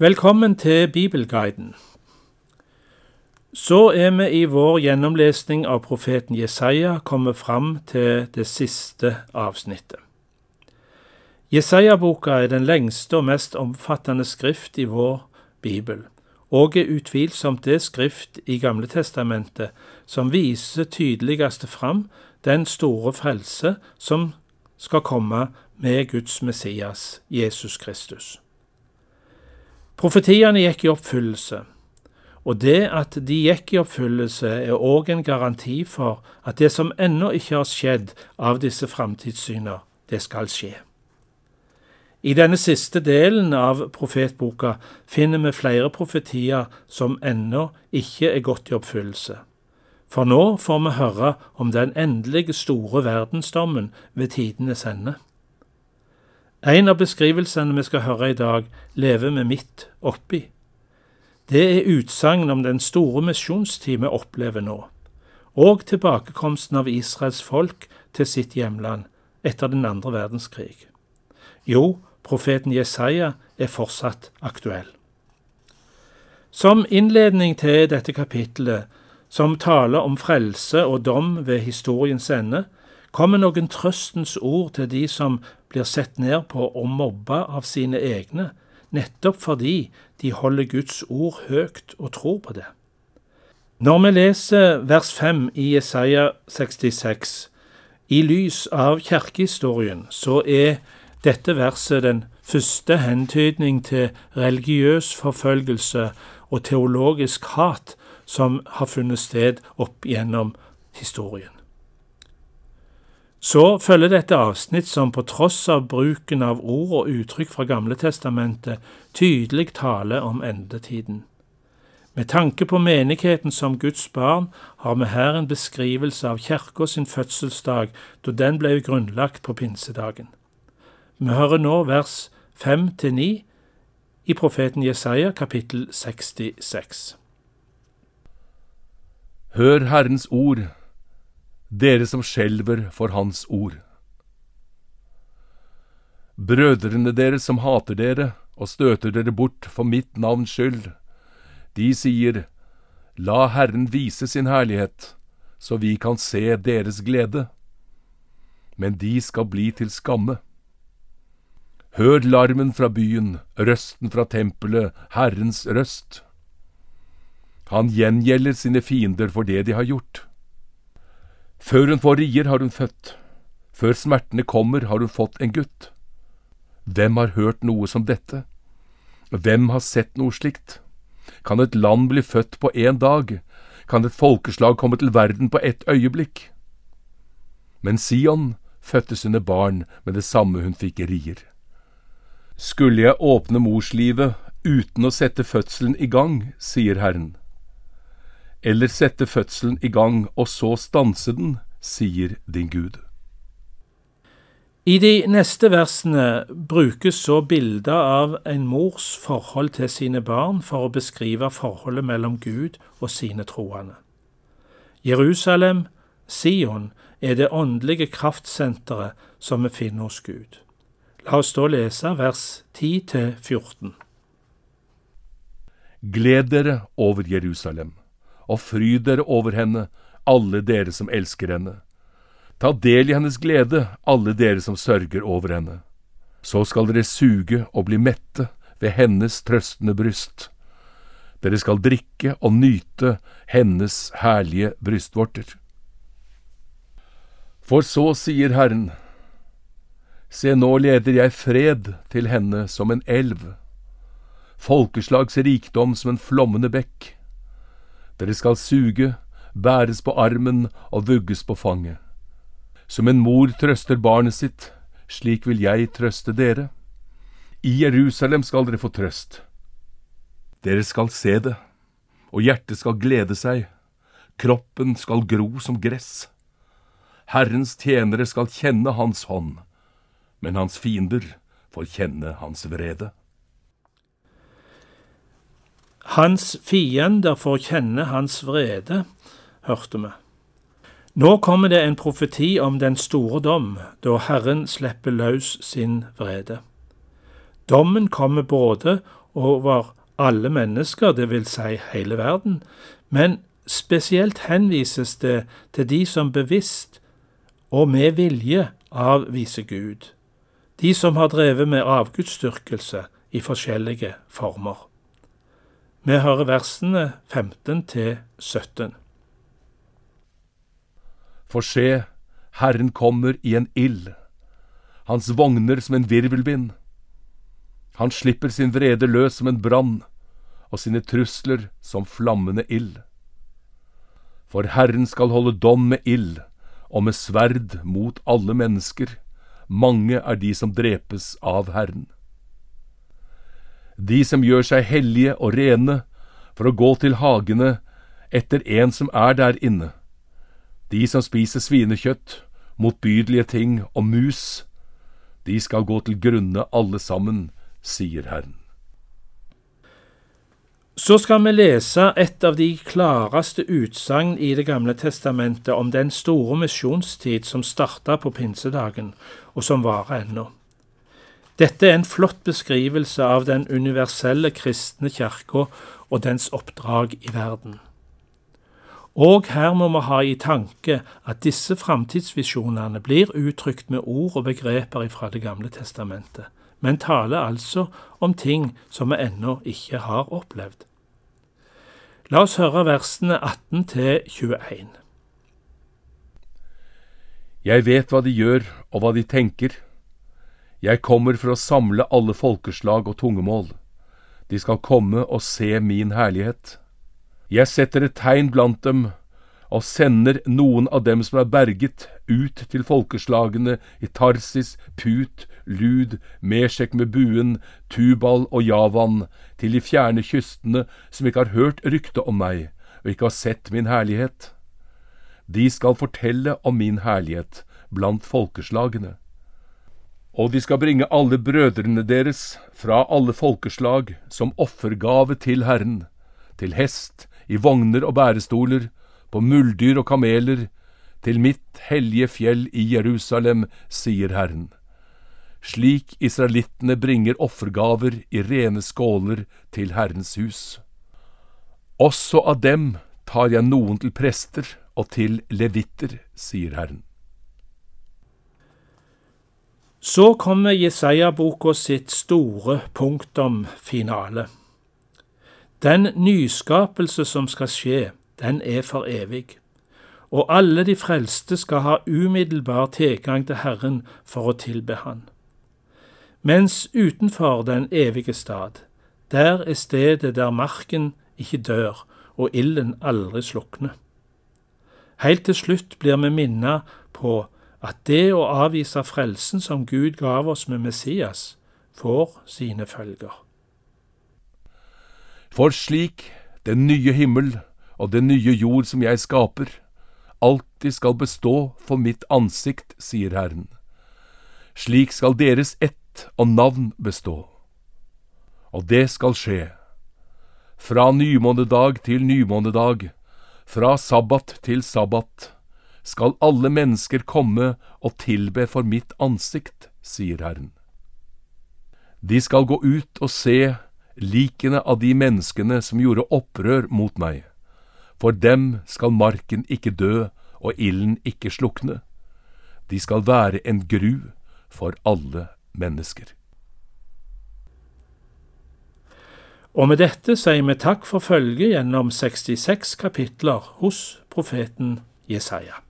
Velkommen til Bibelguiden. Så er vi i vår gjennomlesning av profeten Jesaja kommet fram til det siste avsnittet. Jesaja-boka er den lengste og mest omfattende skrift i vår bibel, og er utvilsomt det skrift i Gamle testamentet som viser tydeligst fram den store frelse som skal komme med Guds Messias, Jesus Kristus. Profetiene gikk i oppfyllelse, og det at de gikk i oppfyllelse, er òg en garanti for at det som ennå ikke har skjedd av disse framtidssyner, det skal skje. I denne siste delen av profetboka finner vi flere profetier som ennå ikke er gått i oppfyllelse. For nå får vi høre om den endelige store verdensdommen ved tidenes ende. En av beskrivelsene vi skal høre i dag, lever vi midt oppi. Det er utsagn om den store misjonstid vi opplever nå, og tilbakekomsten av Israels folk til sitt hjemland etter den andre verdenskrig. Jo, profeten Jesaja er fortsatt aktuell. Som innledning til dette kapittelet, som taler om frelse og dom ved historiens ende, kommer noen trøstens ord til de som blir sett ned på og mobba av sine egne, nettopp fordi de holder Guds ord høyt og tror på det. Når vi leser vers 5 i Jesaja 66, i lys av kirkehistorien, så er dette verset den første hentydning til religiøs forfølgelse og teologisk hat som har funnet sted opp gjennom historien. Så følger dette avsnitt som på tross av bruken av ord og uttrykk fra Gamle testamentet tydelig taler om endetiden. Med tanke på menigheten som Guds barn har vi her en beskrivelse av kirka sin fødselsdag da den ble grunnlagt på pinsedagen. Vi hører nå vers 5-9 i profeten Jesaja kapittel 66. Hør Herrens ord dere som skjelver for Hans ord. Brødrene deres som hater dere og støter dere bort for mitt navns skyld, de sier, La Herren vise sin herlighet, så vi kan se deres glede. Men de skal bli til skamme. Hør larmen fra byen, røsten fra tempelet, Herrens røst. Han gjengjelder sine fiender for det de har gjort. Før hun får rier, har hun født. Før smertene kommer, har hun fått en gutt. Hvem har hørt noe som dette? Hvem har sett noe slikt? Kan et land bli født på én dag? Kan et folkeslag komme til verden på ett øyeblikk? Men Sion fødte sine barn med det samme hun fikk rier. Skulle jeg åpne morslivet uten å sette fødselen i gang, sier Herren eller sette fødselen i gang og så stanse den, sier din Gud. I de neste versene brukes så bilder av en mors forhold til sine barn for å beskrive forholdet mellom Gud og sine troende. Jerusalem, Sion, er det åndelige kraftsenteret som vi finner hos Gud. La oss da lese vers 10-14. Gled dere over Jerusalem og fryd dere over henne, alle dere som elsker henne. Ta del i hennes glede, alle dere som sørger over henne. Så skal dere suge og bli mette ved hennes trøstende bryst. Dere skal drikke og nyte hennes herlige brystvorter. For så sier Herren, Se, nå leder jeg fred til henne som en elv, folkeslags rikdom som en flommende bekk. Dere skal suge, bæres på armen og vugges på fanget. Som en mor trøster barnet sitt, slik vil jeg trøste dere. I Jerusalem skal dere få trøst. Dere skal se det, og hjertet skal glede seg, kroppen skal gro som gress. Herrens tjenere skal kjenne Hans hånd, men hans fiender får kjenne Hans vrede. Hans fiender får kjenne hans vrede, hørte vi. Nå kommer det en profeti om den store dom, da Herren slipper løs sin vrede. Dommen kommer både over alle mennesker, det vil si hele verden, men spesielt henvises det til de som bevisst og med vilje avviser Gud, de som har drevet med avgudsdyrkelse i forskjellige former. Vi hører versene 15 til 17. For se, Herren kommer i en ild, hans vogner som en virvelvind. Han slipper sin vrede løs som en brann, og sine trusler som flammende ild. For Herren skal holde dom med ild og med sverd mot alle mennesker, mange er de som drepes av Herren. De som gjør seg hellige og rene for å gå til hagene etter en som er der inne, de som spiser svinekjøtt, motbydelige ting og mus, de skal gå til grunne alle sammen, sier Herren. Så skal vi lese et av de klareste utsagn i Det gamle testamentet om den store misjonstid som starta på pinsedagen, og som varer ennå. Dette er en flott beskrivelse av den universelle kristne kirka og dens oppdrag i verden. Og her må vi ha i tanke at disse framtidsvisjonene blir uttrykt med ord og begreper fra Det gamle testamentet, men taler altså om ting som vi ennå ikke har opplevd. La oss høre versene 18 til 21. Jeg vet hva de gjør og hva de tenker. Jeg kommer for å samle alle folkeslag og tungemål. De skal komme og se min herlighet. Jeg setter et tegn blant dem og sender noen av dem som er berget, ut til folkeslagene i Tarsis, Put, Lud, Meshek med buen, Tubal og Javan, til de fjerne kystene som ikke har hørt rykte om meg og ikke har sett min herlighet. De skal fortelle om min herlighet blant folkeslagene. Og de skal bringe alle brødrene deres fra alle folkeslag som offergave til Herren, til hest, i vogner og bærestoler, på muldyr og kameler, til mitt hellige fjell i Jerusalem, sier Herren. Slik israelittene bringer offergaver i rene skåler til Herrens hus. Også av dem tar jeg noen til prester og til levitter, sier Herren. Så kommer Jesaja-boka sitt store punktum finale. Den nyskapelse som skal skje, den er for evig. Og alle de frelste skal ha umiddelbar tilgang til Herren for å tilbe Han. Mens utenfor den evige stad, der er stedet der marken ikke dør og ilden aldri slukner. Helt til slutt blir vi minnet på at det å avvise frelsen som Gud gav oss med Messias, får sine følger. For slik den nye himmel og den nye jord som jeg skaper, alltid skal bestå for mitt ansikt, sier Herren. Slik skal deres ett og navn bestå. Og det skal skje. Fra nymånedag til nymånedag, fra sabbat til sabbat, skal alle mennesker komme og tilbe for mitt ansikt, sier Herren. De skal gå ut og se likene av de menneskene som gjorde opprør mot meg. For dem skal marken ikke dø og ilden ikke slukne. De skal være en gru for alle mennesker. Og med dette sier vi takk for følget gjennom 66 kapitler hos profeten Jesaja.